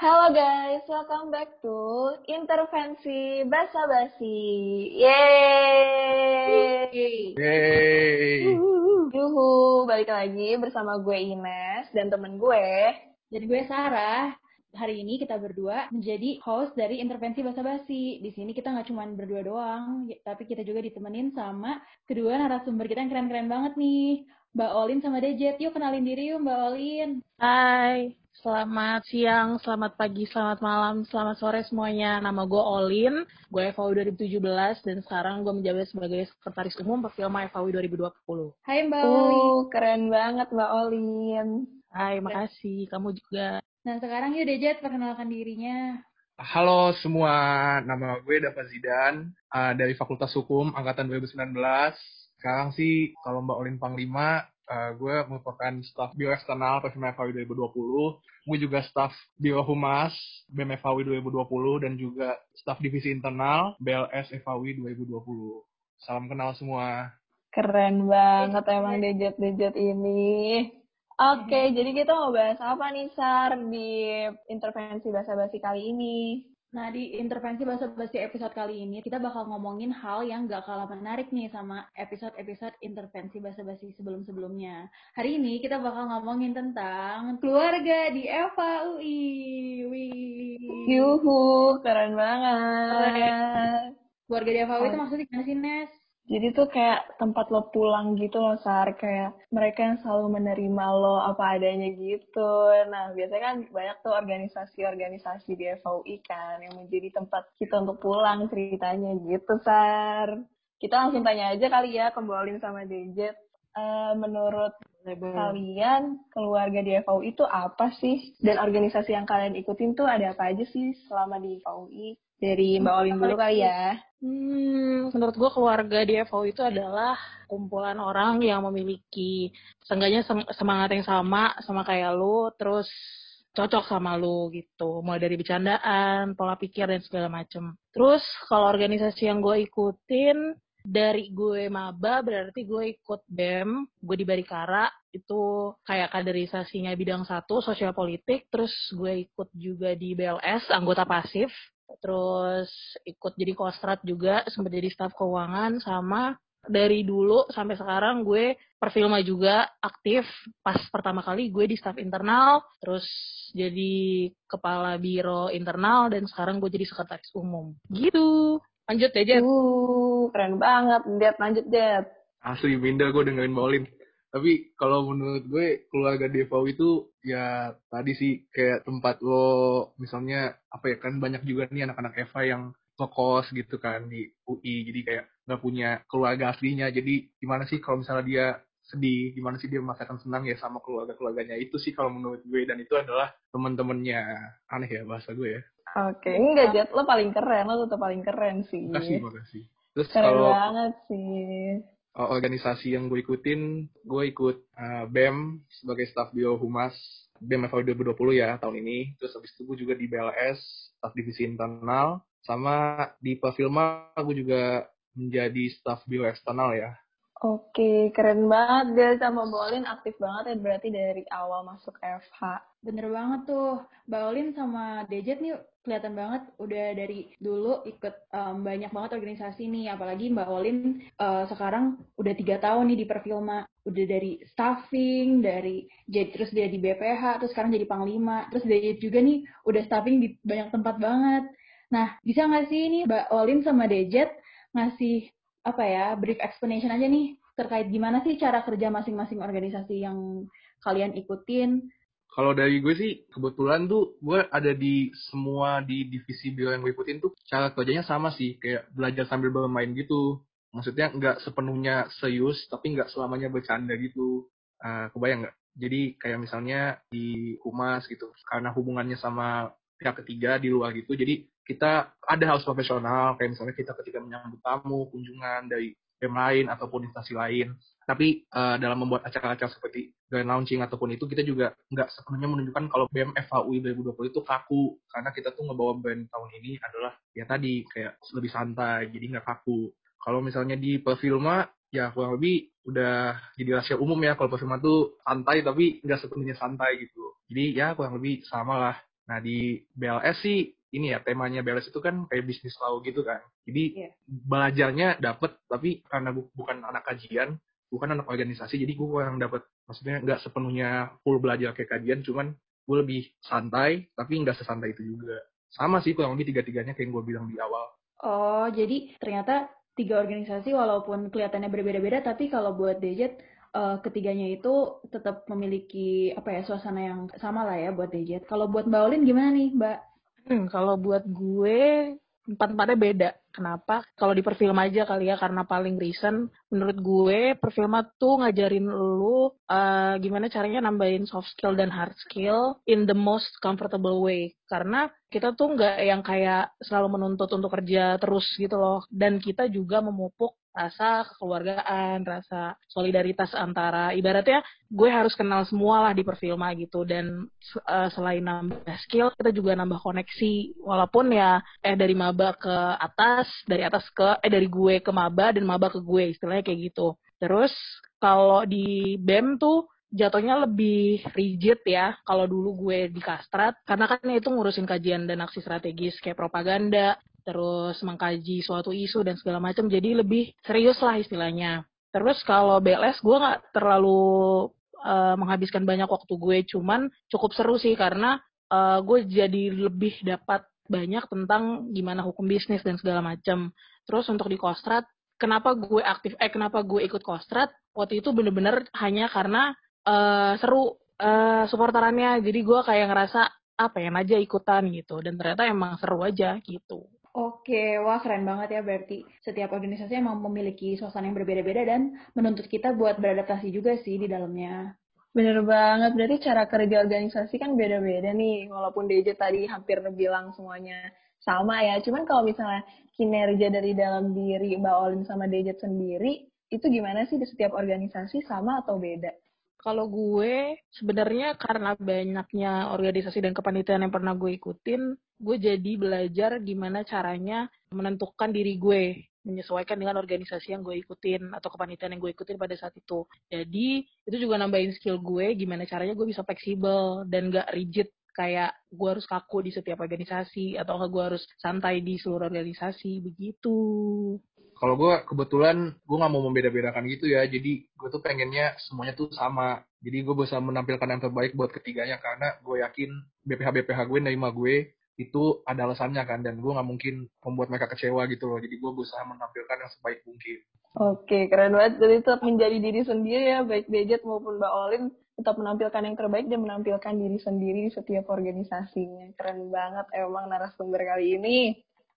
Halo guys, welcome back to Intervensi Basa Basi. Yeay! Yeay. Yuhu, balik lagi bersama gue Ines dan temen gue. Dan gue Sarah. Hari ini kita berdua menjadi host dari Intervensi Basa Basi. Di sini kita nggak cuma berdua doang, ya- tapi kita juga ditemenin sama kedua narasumber kita yang keren-keren banget nih. Mbak Olin sama Dejet. Yuk kenalin diri yuk Mbak Olin. Hai, selamat siang, selamat pagi, selamat malam, selamat sore semuanya. Nama gue Olin, gue FAU 2017 dan sekarang gue menjabat sebagai Sekretaris Umum Perfilma FAU 2020. Hai Mbak Olin. Uh, keren banget Mbak Olin. Hai, makasih. Kamu juga. Nah sekarang yuk Dejet perkenalkan dirinya. Halo semua, nama gue Dava Zidan uh, dari Fakultas Hukum Angkatan 2019. Sekarang sih kalau Mbak Olin Panglima, uh, gue merupakan staf Bio Eksternal Perfilma FAW 2020. Gue juga staf Bio Humas BEM FAW 2020 dan juga staf Divisi Internal BLS FAW 2020. Salam kenal semua. Keren banget emang dejet-dejet ini. Oke, jadi kita mau bahas apa nih Sar di intervensi bahasa basi kali ini? Nah, di intervensi bahasa basi episode kali ini kita bakal ngomongin hal yang gak kalah menarik nih sama episode-episode intervensi bahasa basi sebelum-sebelumnya. Hari ini kita bakal ngomongin tentang keluarga di FAUI. Wih. Yuhu, keren banget. Keluarga di FAUI itu maksudnya gimana sih, Nes? Jadi tuh kayak tempat lo pulang gitu loh, Sar. Kayak mereka yang selalu menerima lo apa adanya gitu. Nah, biasanya kan banyak tuh organisasi-organisasi di FAUI kan yang menjadi tempat kita untuk pulang ceritanya gitu, Sar. Kita langsung tanya aja kali ya ke sama Dejet. Eh, menurut kalian, keluarga di FAUI itu apa sih? Dan organisasi yang kalian ikutin tuh ada apa aja sih selama di FAUI? Dari Mbak Olin dulu kali ya. Hmm, menurut gue keluarga di FAU itu adalah kumpulan orang yang memiliki seenggaknya sem- semangat yang sama sama kayak lu, terus cocok sama lu gitu. Mulai dari bercandaan, pola pikir dan segala macem. Terus kalau organisasi yang gue ikutin dari gue maba berarti gue ikut BEM, gue di Barikara itu kayak kaderisasinya bidang satu sosial politik, terus gue ikut juga di BLS anggota pasif, terus ikut jadi kostrat juga sempat jadi staf keuangan sama dari dulu sampai sekarang gue perfilma juga aktif pas pertama kali gue di staf internal terus jadi kepala biro internal dan sekarang gue jadi sekretaris umum gitu lanjut ya Jet Uh, keren banget. Det, lanjut, Det. Asli minder gue dengerin Mbak Olin. Tapi kalau menurut gue keluarga DFAU itu ya tadi sih kayak tempat lo misalnya apa ya kan banyak juga nih anak-anak Eva yang ngekos gitu kan di UI jadi kayak nggak punya keluarga aslinya jadi gimana sih kalau misalnya dia sedih gimana sih dia merasakan senang ya sama keluarga-keluarganya itu sih kalau menurut gue dan itu adalah teman-temannya aneh ya bahasa gue ya Oke, enggak, Jet. Lo paling keren. Lo tetap paling keren sih. makasih makasih terus Keren kalau banget sih. Uh, organisasi yang gue ikutin, gue ikut uh, BEM sebagai staf bio humas BEM FAU 2020 ya tahun ini. Terus habis itu gue juga di BLS, staf divisi internal. Sama di Perfilma gue juga menjadi staf bio eksternal ya. Oke, keren banget, Det. Sama Mbak Olin aktif banget ya berarti dari awal masuk FH. Bener banget tuh. Mbak Olin sama Dejet nih kelihatan banget udah dari dulu ikut em, banyak banget organisasi nih. Apalagi Mbak Olin eh, sekarang udah tiga tahun nih di perfilma. Udah dari staffing, dari jadi terus dia di BPH, terus sekarang jadi panglima. Terus Dejet juga nih udah staffing di banyak tempat banget. Nah, bisa nggak sih ini Mbak Olin sama Dejet ngasih apa ya brief explanation aja nih terkait gimana sih cara kerja masing-masing organisasi yang kalian ikutin Kalau dari gue sih kebetulan tuh gue ada di semua di divisi bio yang gue ikutin tuh cara kerjanya sama sih kayak belajar sambil bermain gitu. Maksudnya nggak sepenuhnya serius tapi nggak selamanya bercanda gitu. Ah, kebayang nggak? Jadi kayak misalnya di humas gitu karena hubungannya sama pihak ketiga di luar gitu. Jadi kita ada harus profesional kayak misalnya kita ketika menyambut tamu, kunjungan dari BEM lain ataupun instansi lain. Tapi eh, dalam membuat acara-acara seperti grand launching ataupun itu kita juga nggak sepenuhnya menunjukkan kalau BEM FHUI 2020 itu kaku. Karena kita tuh ngebawa brand tahun ini adalah ya tadi kayak lebih santai jadi nggak kaku. Kalau misalnya di perfilma ya kurang lebih udah jadi rahasia umum ya kalau perfilma tuh santai tapi nggak sepenuhnya santai gitu. Jadi ya kurang lebih sama lah. Nah di BLS sih ini ya temanya BLS itu kan kayak bisnis law gitu kan. Jadi Iya. belajarnya dapet tapi karena gue bukan anak kajian, bukan anak organisasi, jadi gue kurang dapet. Maksudnya nggak sepenuhnya full belajar kayak kajian, cuman gue lebih santai tapi nggak sesantai itu juga. Sama sih kurang lebih tiga-tiganya kayak yang gue bilang di awal. Oh, jadi ternyata tiga organisasi walaupun kelihatannya berbeda-beda, tapi kalau buat Dejet, eh, ketiganya itu tetap memiliki apa ya suasana yang sama lah ya buat Dejet. Kalau buat Mbak Olin gimana nih, Mbak? Hmm, kalau buat gue empat-empatnya beda. Kenapa? Kalau di perfilm aja kali ya karena paling recent menurut gue perfilma tuh ngajarin lu uh, gimana caranya nambahin soft skill dan hard skill in the most comfortable way. Karena kita tuh nggak yang kayak selalu menuntut untuk kerja terus gitu loh. Dan kita juga memupuk rasa kekeluargaan, rasa solidaritas antara ibaratnya gue harus kenal semua lah di perfilma gitu. Dan uh, selain nambah skill kita juga nambah koneksi. Walaupun ya eh dari maba ke atas, dari atas ke eh dari gue ke maba dan maba ke gue istilahnya kayak gitu. Terus kalau di BEM tuh jatuhnya lebih rigid ya. Kalau dulu gue di kastrat karena kan itu ngurusin kajian dan aksi strategis kayak propaganda terus mengkaji suatu isu dan segala macam jadi lebih serius lah istilahnya. Terus kalau BLS gue nggak terlalu uh, menghabiskan banyak waktu gue cuman cukup seru sih karena uh, gue jadi lebih dapat banyak tentang gimana hukum bisnis dan segala macam. Terus untuk di kostrat kenapa gue aktif eh kenapa gue ikut kostrat? Waktu itu bener-bener hanya karena uh, seru uh, supporterannya. Jadi gue kayak ngerasa apa ya aja ikutan gitu. Dan ternyata emang seru aja gitu Oke, wah keren banget ya berarti setiap organisasi emang memiliki suasana yang berbeda-beda dan menuntut kita buat beradaptasi juga sih di dalamnya. Bener banget, berarti cara kerja organisasi kan beda-beda nih, walaupun DJ tadi hampir bilang semuanya sama ya, cuman kalau misalnya kinerja dari dalam diri Mbak Olin sama DJ sendiri, itu gimana sih di setiap organisasi sama atau beda? Kalau gue sebenarnya karena banyaknya organisasi dan kepanitiaan yang pernah gue ikutin, gue jadi belajar gimana caranya menentukan diri gue menyesuaikan dengan organisasi yang gue ikutin atau kepanitiaan yang gue ikutin pada saat itu. Jadi itu juga nambahin skill gue gimana caranya gue bisa fleksibel dan gak rigid kayak gue harus kaku di setiap organisasi atau gue harus santai di seluruh organisasi begitu. Kalau gue kebetulan gue nggak mau membeda-bedakan gitu ya, jadi gue tuh pengennya semuanya tuh sama. Jadi gue bisa menampilkan yang terbaik buat ketiganya karena gue yakin BPH BPH gue nerima gue itu ada alasannya kan dan gue nggak mungkin membuat mereka kecewa gitu loh. Jadi gue berusaha menampilkan yang sebaik mungkin. Oke, keren banget. Jadi tetap menjadi diri sendiri ya, baik Dejet maupun Mbak Olin tetap menampilkan yang terbaik dan menampilkan diri sendiri di setiap organisasinya. Keren banget emang narasumber kali ini.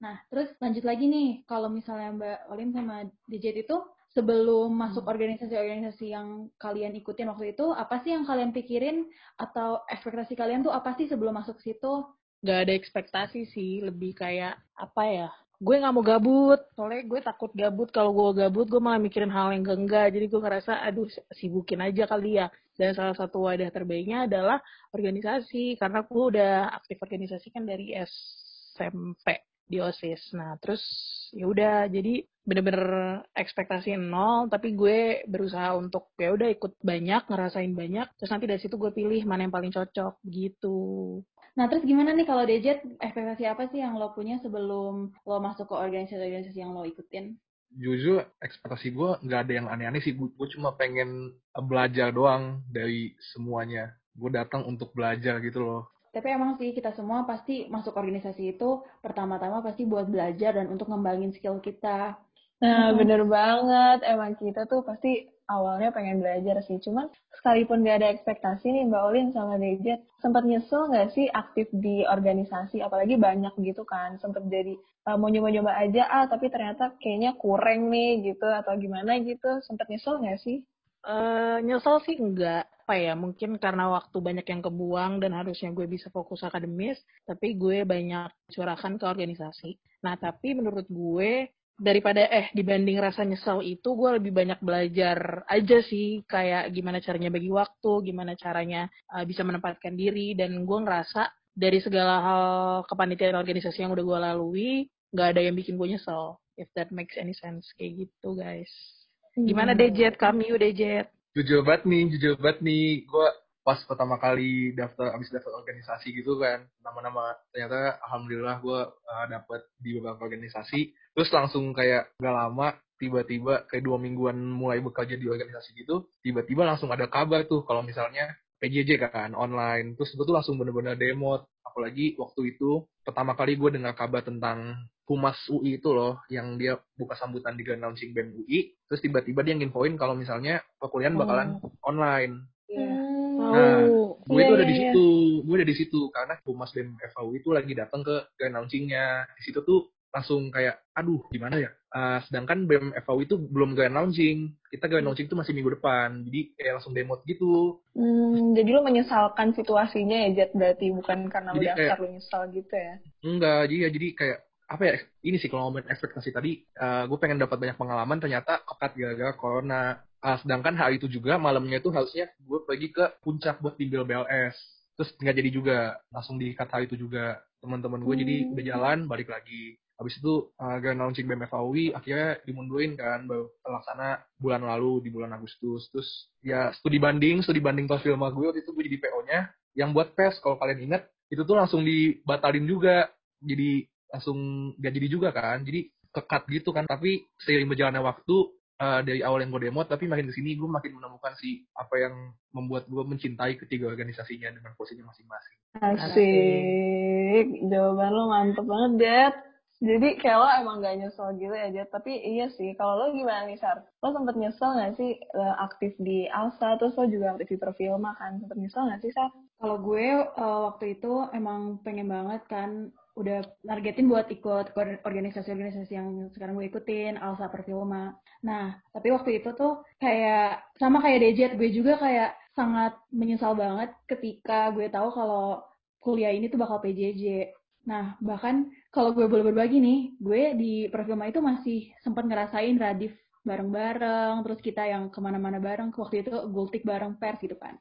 Nah, terus lanjut lagi nih, kalau misalnya Mbak Olin sama DJ itu sebelum masuk organisasi-organisasi yang kalian ikutin waktu itu, apa sih yang kalian pikirin atau ekspektasi kalian tuh apa sih sebelum masuk situ? Gak ada ekspektasi sih, lebih kayak apa ya? Gue nggak mau gabut, soalnya gue takut gabut. Kalau gue gabut, gue malah mikirin hal yang enggak. Jadi gue ngerasa, aduh sibukin aja kali ya. Dan salah satu wadah terbaiknya adalah organisasi, karena gue udah aktif organisasi kan dari SMP di OSIS. Nah, terus ya udah jadi bener-bener ekspektasi nol, tapi gue berusaha untuk ya udah ikut banyak, ngerasain banyak, terus nanti dari situ gue pilih mana yang paling cocok gitu. Nah, terus gimana nih kalau Dejet, ekspektasi apa sih yang lo punya sebelum lo masuk ke organisasi-organisasi yang lo ikutin? Jujur, ekspektasi gue nggak ada yang aneh-aneh sih. Gue cuma pengen belajar doang dari semuanya. Gue datang untuk belajar gitu loh. Tapi emang sih kita semua pasti masuk organisasi itu pertama-tama pasti buat belajar dan untuk ngembangin skill kita. Nah, bener banget. Emang kita tuh pasti awalnya pengen belajar sih. Cuman sekalipun gak ada ekspektasi nih Mbak Olin sama Dejet, sempat nyesel gak sih aktif di organisasi? Apalagi banyak gitu kan. Sempat jadi uh, mau nyoba-nyoba aja, ah tapi ternyata kayaknya kurang nih gitu. Atau gimana gitu. Sempat nyesel gak sih? Uh, nyesel sih enggak apa ya mungkin karena waktu banyak yang kebuang dan harusnya gue bisa fokus akademis tapi gue banyak curahkan ke organisasi. Nah tapi menurut gue daripada eh dibanding rasa nyesel itu gue lebih banyak belajar aja sih kayak gimana caranya bagi waktu gimana caranya uh, bisa menempatkan diri. Dan gue ngerasa dari segala hal kepanitiaan organisasi yang udah gue lalui nggak ada yang bikin gue nyesel if that makes any sense. Kayak gitu guys. Gimana hmm. Dejet kami udah Dejet jujur banget nih jujur banget nih gue pas pertama kali daftar abis daftar organisasi gitu kan nama-nama ternyata alhamdulillah gue uh, dapet di beberapa organisasi terus langsung kayak gak lama tiba-tiba kayak dua mingguan mulai bekerja di organisasi gitu tiba-tiba langsung ada kabar tuh kalau misalnya PJJ kan online terus gue tuh langsung bener-bener demo apalagi waktu itu pertama kali gue dengar kabar tentang Humas UI itu loh yang dia buka sambutan di Grand Launching BEM UI terus tiba-tiba dia nginfoin kalau misalnya perkuliahan bakalan Oh. online Iya. Nah, Oh. gue Iya, itu ada iya, di iya. situ gue ada di situ karena humas BEM FAU itu lagi datang ke grand launchingnya di situ tuh langsung kayak aduh gimana ya Ah, sedangkan BEM FAU itu belum grand launching kita grand launching itu masih minggu depan jadi kayak langsung demo gitu Hmm, jadi lu menyesalkan situasinya ya, Jet, berarti bukan karena lu Jadi daftar kayak- lu nyesal gitu ya? enggak jadi ya jadi kayak apa ya ini sih kalau ngomongin ekspektasi tadi eh, gue pengen dapat banyak pengalaman ternyata kekat gara-gara corona. Ah, sedangkan hari itu juga malamnya itu harusnya gue pergi ke puncak buat timbel BLS terus nggak jadi juga langsung diikat hari itu juga. Teman-teman gue jadi Hmm. udah jalan balik lagi. Habis itu uh, grand launching BEM FAUI akhirnya dimundurin kan baru terlaksana bulan lalu di bulan Agustus. Terus ya studi banding studi banding perfilma gue waktu itu gue jadi PO-nya yang buat PES kalau kalian ingat itu tuh langsung dibatalin juga. Jadi langsung gak jadi juga kan jadi kekat gitu kan tapi seiring berjalannya waktu uh, dari awal yang gue demo tapi makin ke sini gue makin menemukan sih apa yang membuat gue mencintai ketiga organisasinya dengan posisinya masing-masing Asik. Jawaban lo mantep banget, Jet. Jadi kayak lo emang gak nyesel gitu ya, Jet. Tapi iya sih, kalau lo gimana nih, Sar? Lo sempet nyesel gak sih eh, aktif di ALSA, terus lo juga aktif di Perfilma kan? Sempet nyesel gak sih, Sar? Kalau gue eh, waktu itu emang pengen banget kan udah targetin buat ikut or- organisasi-organisasi yang sekarang gue ikutin, Alsa Perfilma. Nah, tapi waktu itu tuh kayak sama kayak Dejet, gue juga kayak sangat menyesal banget ketika gue tahu kalau kuliah ini tuh bakal PJJ. Nah, bahkan kalau gue boleh berbagi nih, gue di Perfilma itu masih sempat ngerasain radif bareng-bareng, terus kita yang ke mana-mana bareng, waktu itu gultik bareng pers gitu kan.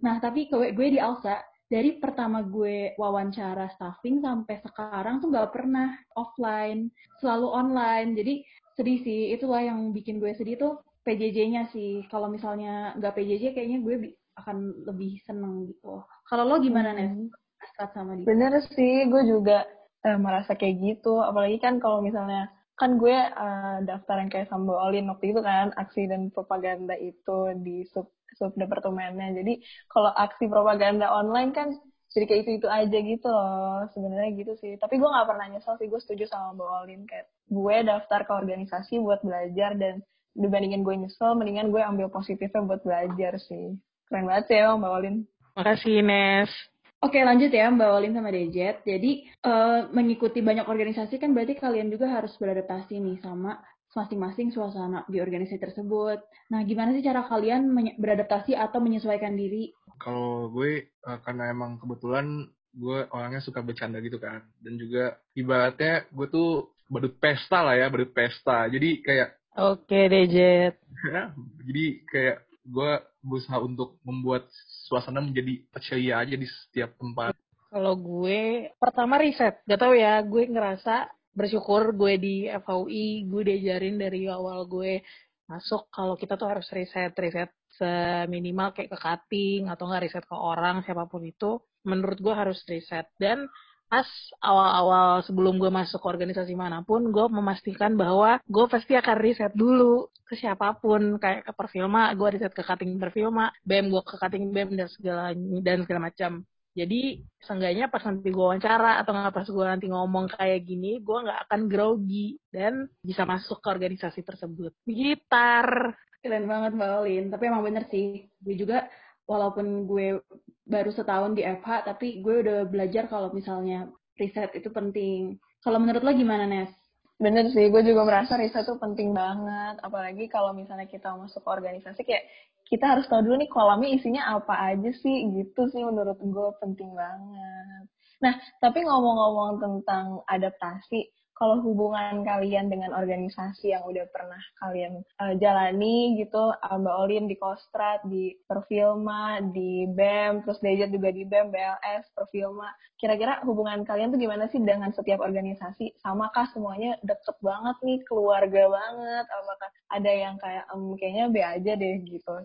Nah, tapi gue, gue di Alsa, dari pertama gue wawancara staffing sampai sekarang tuh nggak pernah offline, selalu online. Jadi sedih sih, itulah yang bikin gue sedih tuh PJJ-nya sih. Kalau misalnya nggak PJJ, kayaknya gue akan lebih seneng gitu. Kalau lo gimana, Nes? Hmm. Askat sama dia. Bener sih, gue juga eh, merasa kayak gitu. Apalagi kan kalau misalnya, kan gue eh, daftar yang kayak sama Mbak Olin waktu itu kan, aksi dan propaganda itu di sub, sub departemennya. Jadi kalau aksi propaganda online kan jadi kayak itu-itu aja gitu loh. Sebenarnya gitu sih. Tapi gue nggak pernah nyesel sih, gue setuju sama Mbak Olin. Kayak gue daftar ke organisasi buat belajar dan dibandingin gue nyesel, mendingan gue ambil positifnya buat belajar sih. Keren banget sih emang Mbak Olin. Makasih Ines. Oke lanjut ya Mbak Olin sama Dejet. Jadi eh, mengikuti banyak organisasi kan berarti kalian juga harus beradaptasi nih sama masing-masing suasana di organisasi tersebut. Nah gimana sih cara kalian menye- beradaptasi atau menyesuaikan diri? kalau gue eh, karena emang kebetulan gue orangnya suka bercanda gitu kan dan juga ibaratnya gue tuh badut pesta lah ya badut pesta jadi kayak Oke Dejet. jadi kayak gue berusaha untuk membuat suasana menjadi ceria aja di setiap tempat. Kalau gue pertama riset, gak tau ya, gue ngerasa bersyukur gue di FAUI, gue diajarin dari awal gue masuk. Kalau kita tuh harus riset, riset seminimal kayak ke cutting atau nggak riset ke orang siapa pun itu, menurut gue harus riset. Dan pas awal-awal sebelum gue masuk organisasi mana pun, gue memastikan bahwa gue pasti akan riset dulu ke siapa pun kayak ke perfilma, gue riset ke cutting perfilma, BEM gue ke cutting BEM dan segala dan segala macam. Jadi seenggaknya pas nanti gue wawancara atau nggak pas gue nanti ngomong kayak gini, gue nggak akan grogi dan bisa masuk ke organisasi tersebut. Gitar. Keren banget Mbak Olin. Tapi emang bener sih. Gue juga walaupun gue baru setahun di FH, tapi gue udah belajar kalau misalnya riset itu penting. Kalau menurut lo gimana Nes? Bener sih, gue juga merasa riset tuh penting banget. Apalagi kalau misalnya kita masuk ke organisasi, kayak kita harus tahu dulu nih kolamnya isinya apa aja sih, gitu sih menurut gue penting banget. Nah, tapi ngomong-ngomong tentang adaptasi, kalau hubungan kalian dengan organisasi yang udah pernah kalian uh, jalani gitu, uh, Mbak Olin di Kostrat, di Perfilma, di BEM, terus Dejet juga di BEM, BLS, Perfilma. Kira-kira hubungan kalian tuh gimana sih dengan setiap organisasi? Samakah semuanya deket banget nih, keluarga banget? Apakah ada yang kayak, em, kayaknya B aja deh gitu?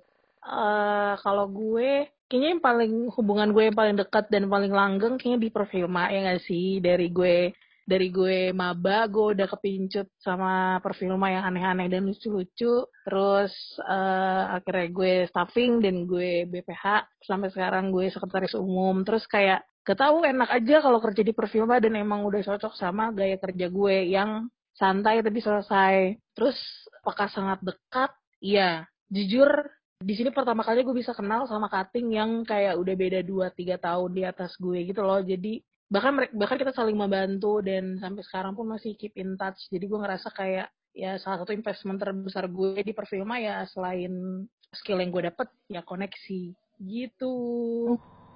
uh, kalau gue kayaknya yang paling hubungan gue yang paling dekat dan paling langgeng kayaknya di perfilma ya gak sih dari gue dari gue maba gue udah kepincut sama perfilma yang aneh-aneh dan lucu-lucu. Terus uh, akhirnya gue staffing dan gue BPH sampai sekarang gue sekretaris umum. Terus kayak gak tahu enak aja kalau kerja di perfilma dan emang udah cocok sama gaya kerja gue yang santai tapi selesai. Terus apakah sangat dekat? Iya. Jujur di sini pertama kali gue bisa kenal sama cutting yang kayak udah beda 2-3 tahun di atas gue gitu loh. Jadi bahkan bahkan kita saling membantu dan sampai sekarang pun masih keep in touch. Jadi gue ngerasa kayak ya salah satu investment terbesar gue di perfilma ya selain skill yang gue dapet ya koneksi. Gitu.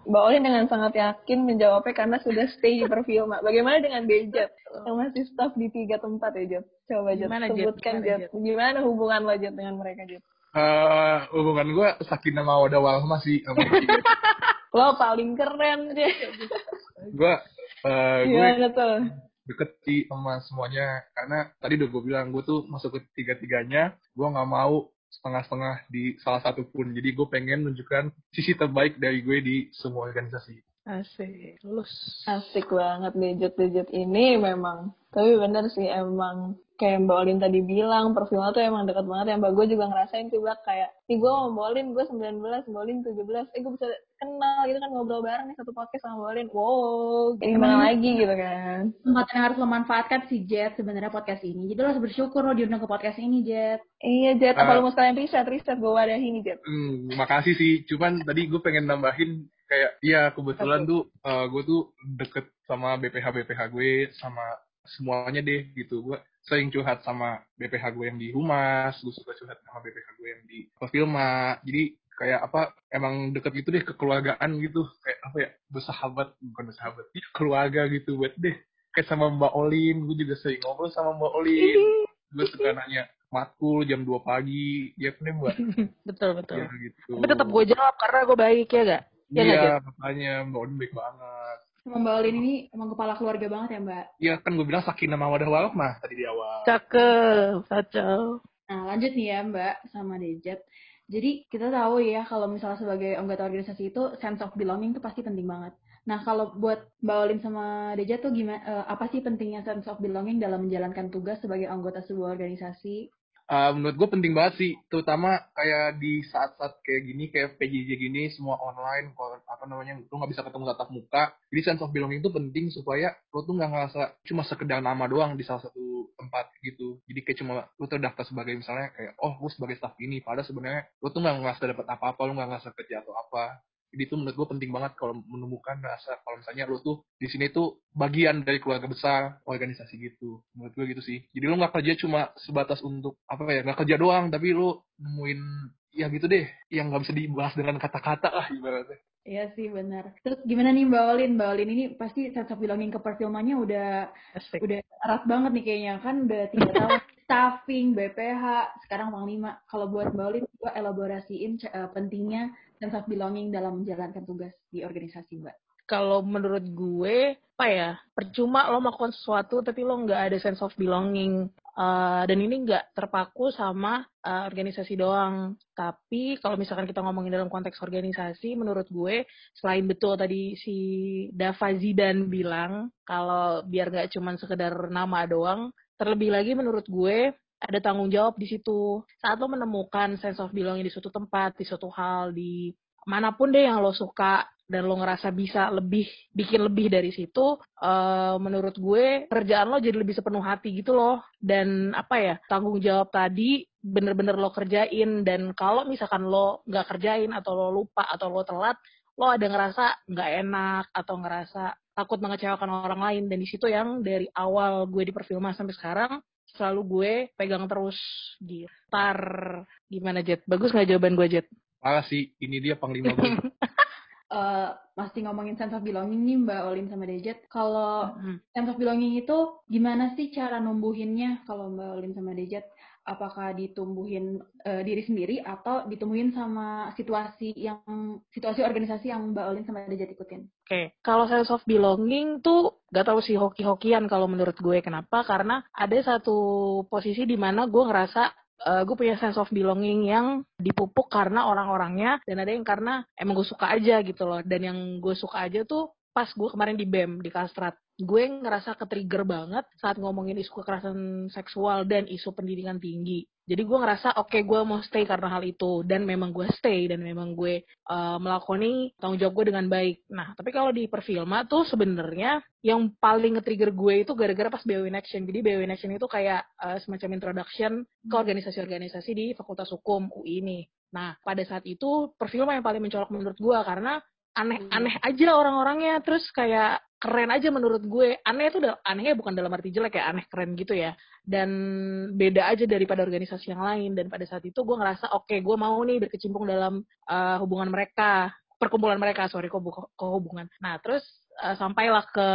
Mbak Olin dengan sangat yakin menjawabnya karena sudah stay di perfilma. Bagaimana dengan Bejat yang masih staff di tiga tempat ya Jat? Coba Jat, Gimana, sebutkan Jat. Gimana hubungan lo Jat dengan mereka Jat? Uh, hubungan gue sakinah mawadah warahmah sih sama lo paling keren deh gue uh, gue deket sih sama semuanya. Karena tadi udah gue bilang gue tuh masuk ke tiga tiganya gue nggak mau setengah-setengah di salah satu pun. Jadi gue pengen menunjukkan sisi terbaik dari gue di semua organisasi asik. Lulus asik banget gadget-gadget ini memang. Tapi bener sih emang kayak Mbak Olin tadi bilang perfilnya tuh emang deket banget ya. Mbak gue juga ngerasain tuh Mbak kayak nih gue mau Mbak Olin gue 19 Mbak Olin 17 eh gue bisa kenal gitu kan ngobrol bareng nih satu podcast sama Mbak Olin. Wow gimana lagi gitu kan. kesempatan yang harus lo manfaatkan si Jet sebenarnya podcast ini. Jadi lo harus bersyukur lo diundang ke podcast ini Jet. Iya Jet apa uh, lo mau sekalian riset riset gue wadahi nih Jet. Hmm, makasih sih. Cuman tadi gue pengen nambahin kayak iya kebetulan tuh uh, gue tuh deket sama BPH BPH gue sama semuanya deh gitu. Gue sering curhat sama BPH gue yang di humas gue suka curhat sama BPH gue yang di perfilma jadi kayak apa emang deket gitu deh kekeluargaan gitu. Kayak apa ya bersahabat bukan bersahabat ya, keluarga gitu buat deh. Kayak sama Mbak Olin gue juga sering ngobrol sama Mbak Olin. Gue suka nanya matkul jam 2 pagi ya kan mbak? Betul betul. Ya, gitu. tapi tetap gue jawab karena gue baik ya gak ya iya makanya Mbak Olin baik banget Mbak Olin ini emang kepala keluarga banget ya Mbak? Iya kan gue bilang sakinah mawadah mah tadi di awal. Cakep, kacau. Nah lanjut nih ya Mbak sama Dejet. Jadi kita tahu ya kalau misalnya sebagai anggota organisasi itu sense of belonging itu pasti penting banget. Nah kalau buat Mbak Olin sama Deja tuh gimana? Uh, apa sih pentingnya sense of belonging dalam menjalankan tugas sebagai anggota sebuah organisasi? Uh, menurut gue penting banget sih terutama kayak di saat-saat kayak gini kayak PJJ gini semua online apa namanya lu nggak bisa ketemu tatap muka. Jadi sense of belonging itu penting supaya lu tuh nggak ngerasa cuma sekedar nama doang di salah satu tempat gitu. Jadi kayak cuma lu terdaftar sebagai misalnya kayak oh gue sebagai staff ini. Padahal sebenarnya lu tuh nggak ngerasa dapat apa-apa lu nggak ngerasa kerja atau apa itu menurut gue penting banget kalau menemukan rasa kalau misalnya lo tuh di sini tuh bagian dari keluarga besar organisasi gitu. Menurut gue gitu sih. Jadi lo nggak kerja cuma sebatas untuk apa ya nggak kerja doang tapi lo nemuin ya gitu deh yang nggak bisa dibahas dengan kata-kata lah ibaratnya Iya sih benar. Terus gimana nih Mbak Olin? Mbak Olin ini pasti sense of belonging ke perfilmannya udah Asik. udah erat banget nih kayaknya kan udah tiga tahun staffing, BPH, sekarang Panglima. Kalau buat Mbak Olin, gue elaborasiin uh, pentingnya sense of belonging dalam menjalankan tugas di organisasi Mbak? Kalau menurut gue, apa ya, percuma lo melakukan sesuatu tapi lo nggak ada sense of belonging. Uh, dan ini nggak terpaku sama uh, organisasi doang. Tapi kalau misalkan kita ngomongin dalam konteks organisasi, menurut gue selain betul tadi si Dava Zidan bilang kalau biar nggak cuma sekedar nama doang, terlebih lagi menurut gue ada tanggung jawab di situ. Saat lo menemukan sense of belonging di suatu tempat, di suatu hal, di mana pun deh yang lo suka dan lo ngerasa bisa lebih bikin lebih dari situ uh, menurut gue kerjaan lo jadi lebih sepenuh hati gitu loh. Dan apa ya tanggung jawab tadi bener-bener lo kerjain. Dan kalau misalkan lo nggak kerjain atau lo lupa atau lo telat lo ada ngerasa nggak enak atau ngerasa takut mengecewakan orang lain. Dan di situ yang dari awal gue di perfilman sampai sekarang selalu gue pegang terus gitar gimana Jet bagus nggak jawaban gue Jet Malah sih ini dia panglima gue uh, masih ngomongin sense of belonging nih Mbak Olin sama Dejet. Kalau mm -hmm. sense of belonging itu gimana sih cara numbuhinnya kalau Mbak Olin sama Dejet? Apakah ditumbuhin uh, diri sendiri atau ditumbuhin sama situasi yang situasi organisasi yang Mbak Olin sama Dejet ikutin? Oke, okay. kalau sense of belonging tuh gak tahu sih hoki-hokian kalau menurut gue. Kenapa? Karena ada satu posisi di mana gue ngerasa uh, gue punya sense of belonging yang dipupuk karena orang-orangnya dan ada yang karena emang gue suka aja gitu loh. Dan yang gue suka aja tuh pas gue kemarin di BEM di Kastrat gue ngerasa ke-trigger banget saat ngomongin isu kekerasan seksual dan isu pendidikan tinggi. Jadi gue ngerasa oke okay, gue mau stay karena hal itu dan memang gue stay dan memang gue uh, melakoni tanggung jawab gue dengan baik. Nah tapi kalau di perfilma tuh sebenarnya yang paling nge-trigger gue itu gara-gara pas BO in Action. Jadi BO in Action itu kayak uh, semacam introduction ke organisasi-organisasi di Fakultas Hukum UI ini. Nah pada saat itu perfilma yang paling mencolok menurut gue karena aneh-aneh aja orang-orangnya terus kayak keren aja menurut gue. Aneh itu anehnya bukan dalam arti jelek ya aneh keren gitu ya. Dan beda aja daripada organisasi yang lain. Dan pada saat itu gue ngerasa oke okay, gue mau nih berkecimpung dalam uh, hubungan mereka. Perkumpulan mereka sorry kok, hubungan. Nah terus uh, sampailah ke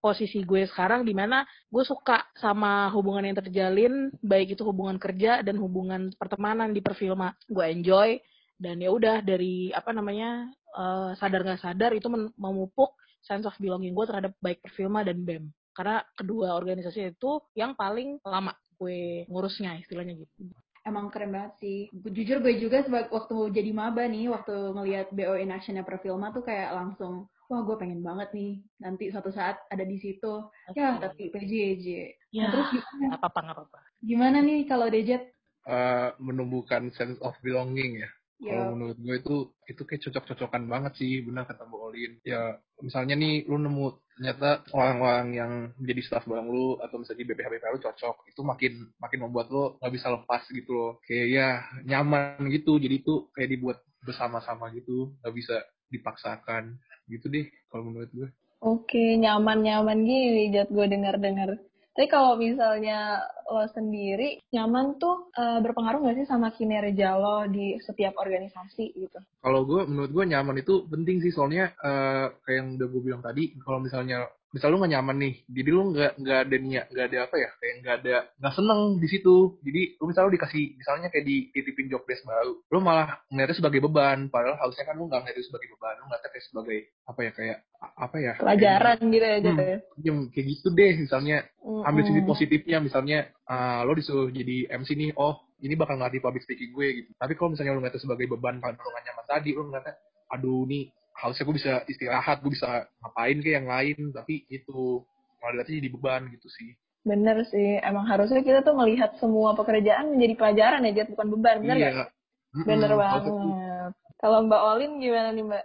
posisi gue sekarang di mana gue suka sama hubungan yang terjalin baik itu hubungan kerja dan hubungan pertemanan di perfilma gue enjoy dan ya udah dari apa namanya uh, sadar nggak sadar itu memupuk sense of belonging gue terhadap baik perfilma dan BEM. Karena kedua organisasi itu yang paling lama gue ngurusnya istilahnya gitu. Emang keren banget sih. Jujur gue juga sebagai waktu jadi maba nih, waktu ngelihat BO in actionnya perfilma tuh kayak langsung, wah gue pengen banget nih nanti suatu saat ada di situ. Okay. Ya tapi PJJ. Ya, nah, terus gimana? apa-apa nggak apa-apa. Gimana nih kalau Dejet? Uh, menumbuhkan sense of belonging ya. Yeah. Kalau menurut gue itu itu kayak cocok-cocokan banget sih, benar kata Bu Olin. Ya misalnya nih lu nemu ternyata orang-orang yang jadi staff bareng lu atau misalnya di BPH BPH lu cocok, itu makin makin membuat lu nggak bisa lepas gitu loh. Kayak ya nyaman gitu, jadi itu kayak dibuat bersama-sama gitu, nggak bisa dipaksakan gitu deh kalau menurut gue. Oke, nyaman-nyaman gini jat gue dengar-dengar. Tapi kalau misalnya lo sendiri nyaman tuh uh, berpengaruh nggak sih sama kinerja lo di setiap organisasi gitu? Kalau gue, menurut gue nyaman itu penting sih soalnya uh, kayak yang udah gue bilang tadi, kalau misalnya misal lu gak nyaman nih jadi lu nggak nggak ada niat nggak ada apa ya kayak nggak ada nggak seneng di situ. Jadi lu misalnya lu dikasih misalnya kayak dititipin job desk baru lu malah ngeliatnya sebagai beban. Padahal harusnya kan lu nggak ngeliatnya sebagai beban lu ngeliatnya kayak sebagai apa ya kayak apa ya pelajaran kayak, gitu ya hmm, ya? kayak gitu deh. Misalnya mm-hmm. ambil sisi positifnya. Misalnya uh, lo disuruh jadi MC nih oh ini bakal ngelatih public speaking gue gitu. Tapi kalau misalnya lu ngeliatnya sebagai beban karena lu gak nyaman tadi lu ngeliatnya aduh nih harusnya gue bisa istirahat gue bisa ngapain kayak yang lain tapi itu malah dilihatnya jadi beban gitu sih bener sih emang harusnya kita tuh melihat semua pekerjaan menjadi pelajaran ya jadi bukan beban bener iya. gak? bener mm -hmm. banget kalau mbak Olin gimana nih mbak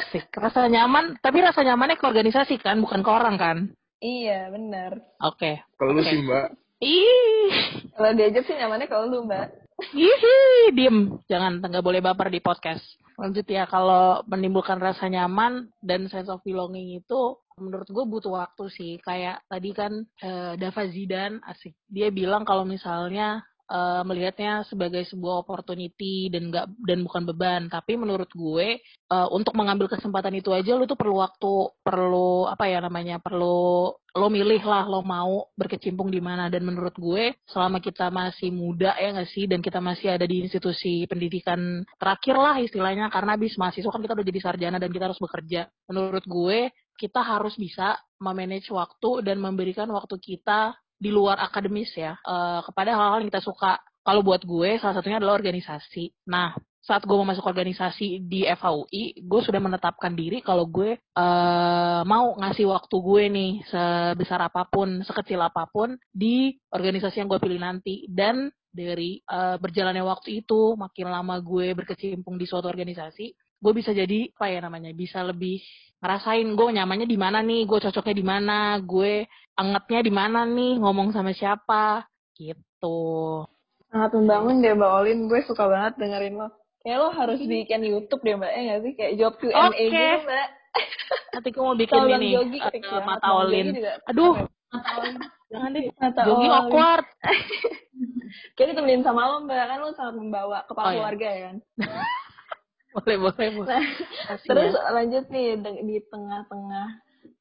asik rasa nyaman tapi rasa nyamannya ke organisasi kan bukan ke orang kan iya bener oke okay. kalau okay. sih mbak ih kalau diajak sih nyamannya kalau lu mbak Ih, diem. Jangan, nggak boleh baper di podcast. Lanjut ya, kalau menimbulkan rasa nyaman dan sense of belonging itu menurut gue butuh waktu sih. Kayak tadi kan uh, Dava Zidan asik. Dia bilang kalau misalnya uh, melihatnya sebagai sebuah opportunity dan nggak dan bukan beban. Tapi menurut gue uh, untuk mengambil kesempatan itu aja lu tuh perlu waktu, perlu apa ya namanya, perlu lo milih lah lo mau berkecimpung di mana dan menurut gue selama kita masih muda ya nggak sih dan kita masih ada di institusi pendidikan terakhir lah istilahnya karena abis mahasiswa kan kita udah jadi sarjana dan kita harus bekerja menurut gue kita harus bisa memanage waktu dan memberikan waktu kita di luar akademis ya uh, kepada hal-hal yang kita suka kalau buat gue salah satunya adalah organisasi nah saat gue mau masuk organisasi di FHUI, gue sudah menetapkan diri kalau gue uh, mau ngasih waktu gue nih sebesar apa pun, sekecil apa pun di organisasi yang gue pilih nanti. Dan dari uh, berjalannya waktu itu, makin lama gue berkecimpung di suatu organisasi, gue bisa jadi apa ya namanya, bisa lebih ngerasain gue nyamannya di mana nih, gue cocoknya di mana, gue angetnya di mana nih, ngomong sama siapa, gitu. Sangat membangun deh Mbak Olin, gue suka banget dengerin lo. Kayak lo harus bikin YouTube deh mbak, ya nggak sih? Kayak job Q&A okay. gitu mbak. Nanti gue mau bikin ini, uh, mata Olin. Aduh, mata Olin. Jangan deh, mata Jogi Olin. awkward. Kayak ditemenin sama lo mbak, kan lo sangat membawa kepala oh, iya. keluarga ya kan? boleh, boleh, boleh. Nah, terus ya. lanjut nih, di tengah-tengah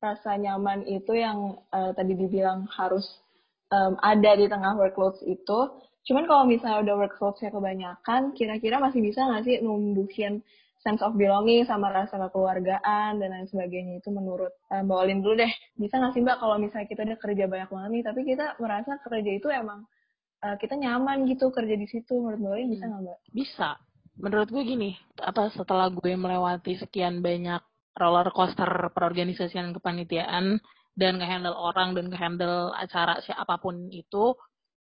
rasa nyaman itu yang uh, tadi dibilang harus um, ada di tengah workloads itu, Cuman kalau misalnya udah workload-nya kebanyakan, kira-kira masih bisa nggak sih numbuhin sense of belonging sama rasa kekeluargaan dan lain sebagainya itu menurut uh, Mbak Olin dulu deh. Bisa nggak sih Mbak kalau misalnya kita udah kerja banyak banget nih, tapi kita merasa kerja itu emang uh, kita nyaman gitu kerja di situ menurut Mbak Olin bisa nggak Mbak? Bisa. Menurut gue gini, apa setelah gue melewati sekian banyak roller coaster perorganisasian kepanitiaan dan ngehandle orang dan ngehandle acara siapa pun itu,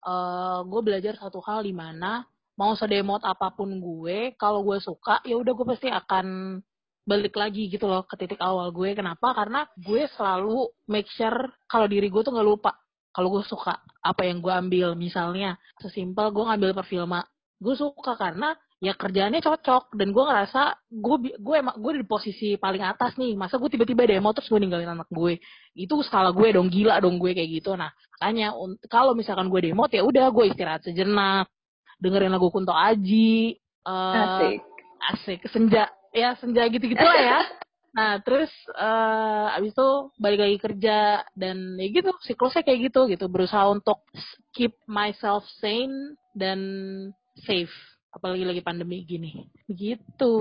uh, gue belajar satu hal di mana mau sedemot apa pun gue, kalau gue suka ya udah gue pasti akan balik lagi gitu loh ke titik awal gue. Kenapa? Karena gue selalu make sure kalau diri gue tuh nggak lupa kalau gue suka apa yang gue ambil. Misalnya sesimpel gue ngambil perfilma, gue suka karena ya kerjaannya cocok. Dan gue ngerasa gue gue emang gue di posisi paling atas nih. Masa gue tiba-tiba demo terus gue ninggalin anak gue itu skala gue dong gila dong gue kayak gitu. Nah makanya kalau misalkan gue demo ya udah gue istirahat sejenak. Dengerin lagu Kunto Aji uh, asik. asik. Senja ya senja gitu gitulah ya. Nah terus uh, abis itu balik lagi kerja dan ya gitu siklusnya kayak gitu gitu. Berusaha untuk keep myself sane dan safe apalagi lagi pandemi gini. Begitu.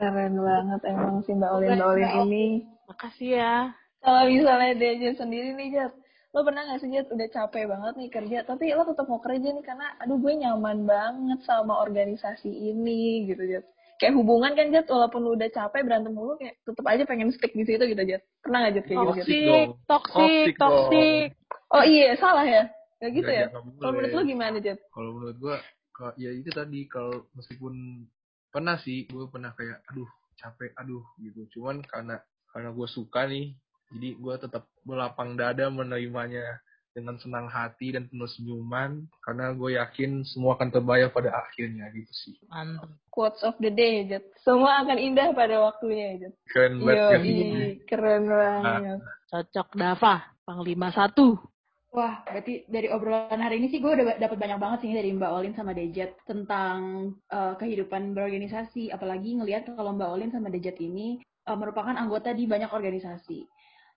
Keren banget emang sih mbak Olin. Mbak Olin ini. Makasih ya. Kalau misalnya dia sendiri nih Jat. Lo pernah gak sih Jat? Udah capek banget nih kerja tapi lo tetap mau kerja nih karena aduh gue nyaman banget sama organisasi ini gitu Jat. Kayak hubungan kan Jat walaupun udah capek berantem mulu kayak tetap aja pengen stick di situ gitu Jat. Pernah gak Jat kayak gitu Jat? Toxic toxic oh iya salah ya. Gak gitu ya? kalau menurut lo gimana Jat? Kalau menurut gue ya itu tadi kalau meskipun pernah sih gue pernah kayak aduh capek aduh gitu cuman karena karena gue suka nih jadi gue tetap berlapang dada menerimanya dengan senang hati dan penuh senyuman karena gue yakin semua akan terbayar pada akhirnya gitu sih. Mantap. Quotes of the day, Jet. Semua akan indah pada waktunya, Jet. Keren banget. Yo, keren banget. Nah. Cocok Dava, Panglima satu. Wah, berarti dari obrolan hari ini sih gue udah dapat banyak banget sih dari Mbak Olin sama Dejet tentang uh, kehidupan berorganisasi. Apalagi ngelihat kalau Mbak Olin sama Dejet ini uh, merupakan anggota di banyak organisasi.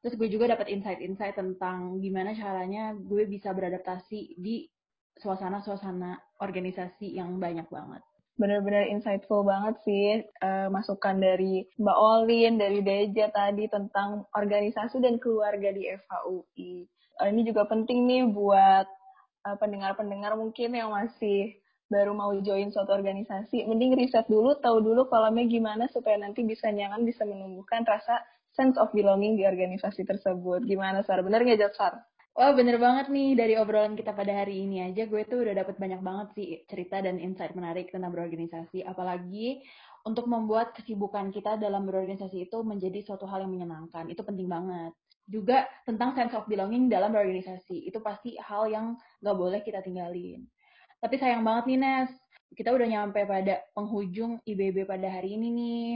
Terus gue juga dapat insight-insight tentang gimana caranya gue bisa beradaptasi di suasana-suasana organisasi yang banyak banget. Benar-benar insightful banget sih uh, masukan dari Mbak Olin, dari Deja tadi tentang organisasi dan keluarga di FHUI. Eh, ini juga penting nih buat uh, pendengar-pendengar mungkin yang masih baru mau join suatu organisasi, mending riset dulu, tahu dulu kolamnya gimana supaya nanti bisa nyaman, bisa menumbuhkan rasa sense of belonging di organisasi tersebut. Gimana, Sar? Bener nggak, Sar? Wah, bener banget nih. Dari obrolan kita pada hari ini aja, gue tuh udah dapet banyak banget sih cerita dan insight menarik tentang berorganisasi. Apalagi untuk membuat kesibukan kita dalam berorganisasi itu menjadi suatu hal yang menyenangkan. Itu penting banget. Juga tentang sense of belonging dalam berorganisasi. Itu pasti hal yang gak boleh kita tinggalin. Tapi sayang banget nih, Nes. Kita udah nyampe pada penghujung IBB pada hari ini nih.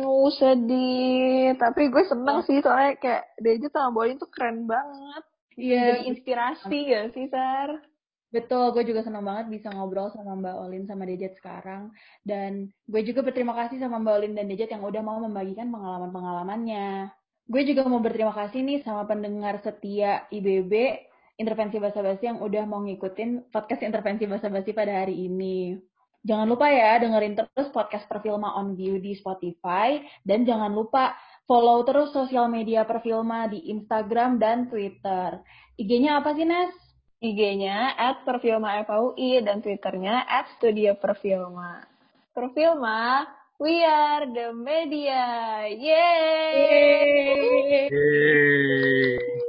Oh, sedih. Tapi gue seneng oh. sih soalnya kayak Deja sama Bolin tuh keren banget. Iya. Yeah. Jadi inspirasi gak sih, Sar? Betul, gue juga senang banget bisa ngobrol sama Mbak Olin sama Dejet sekarang. Dan gue juga berterima kasih sama Mbak Olin dan Dejet yang udah mau membagikan pengalaman-pengalamannya. Gue juga mau berterima kasih nih sama pendengar setia IBB Intervensi Bahasa Basi yang udah mau ngikutin podcast Intervensi Bahasa Basi pada hari ini. Jangan lupa ya dengerin terus podcast Perfilma on View di Spotify dan jangan lupa follow terus sosial media Perfilma di Instagram dan Twitter. IG-nya apa sih, Nes? IG-nya at Perfilma FAUI dan Twitternya at Studio Perfilma. Perfilma, we are the media. Yeay! Yeay! Yeay!